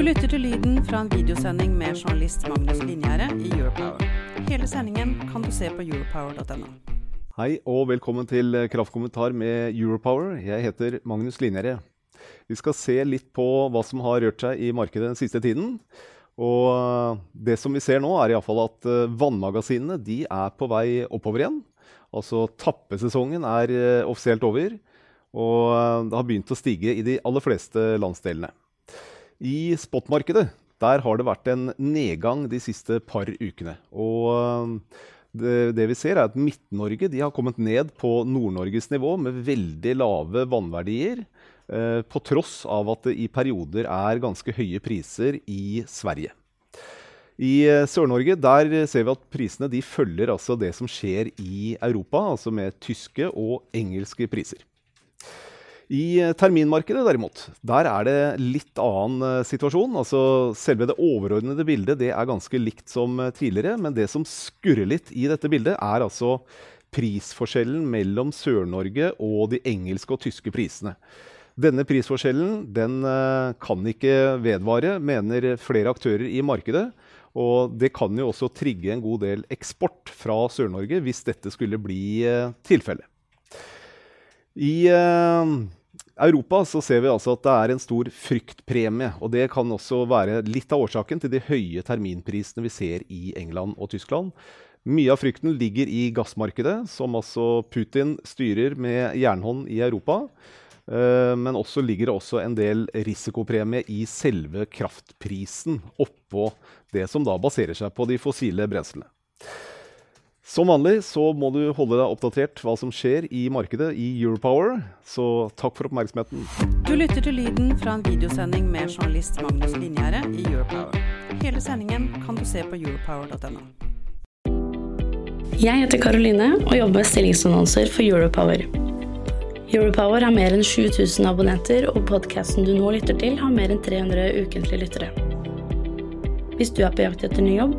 Du lytter til lyden fra en videosending med journalist Magnus Linjære i Europower. Hele sendingen kan du se på europower.no. Hei og velkommen til Kraftkommentar med Europower. Jeg heter Magnus Linjære. Vi skal se litt på hva som har rørt seg i markedet den siste tiden. Og det som vi ser nå, er iallfall at eh, vannmagasinene de er på vei oppover igjen. Altså tappesesongen er eh, offisielt over, og eh, det har begynt å stige i de aller fleste landsdelene. I spotmarkedet der har det vært en nedgang de siste par ukene. Og det, det vi ser er at Midt-Norge har kommet ned på Nord-Norges nivå med veldig lave vannverdier. Eh, på tross av at det i perioder er ganske høye priser i Sverige. I eh, Sør-Norge der ser vi at prisene de følger altså det som skjer i Europa, altså med tyske og engelske priser. I eh, terminmarkedet derimot, der er det litt annen uh, situasjon. Altså, selve det overordnede bildet det er ganske likt som uh, tidligere, men det som skurrer litt i dette bildet, er altså prisforskjellen mellom Sør-Norge og de engelske og tyske prisene. Denne prisforskjellen den, kan ikke vedvare, mener flere aktører i markedet. Og det kan jo også trigge en god del eksport fra Sør-Norge hvis dette skulle bli tilfellet. I Europa så ser vi altså at det er en stor fryktpremie. og Det kan også være litt av årsaken til de høye terminprisene vi ser i England og Tyskland. Mye av frykten ligger i gassmarkedet, som altså Putin styrer med jernhånd i Europa. Eh, men også ligger det også en del risikopremie i selve kraftprisen oppå det som da baserer seg på de fossile brenslene. Som vanlig så må du holde deg oppdatert hva som skjer i markedet i Europower, så takk for oppmerksomheten. Du lytter til lyden fra en videosending med journalist Magnus Linjære i Europower. Hele sendingen kan du se på europower.no. Jeg heter Karoline og jobber med stillingsannonser for Europower. Europower har mer enn 7000 abonnenter, og podkasten du nå lytter til, har mer enn 300 ukentlige lyttere. Hvis du er på jakt etter ny jobb,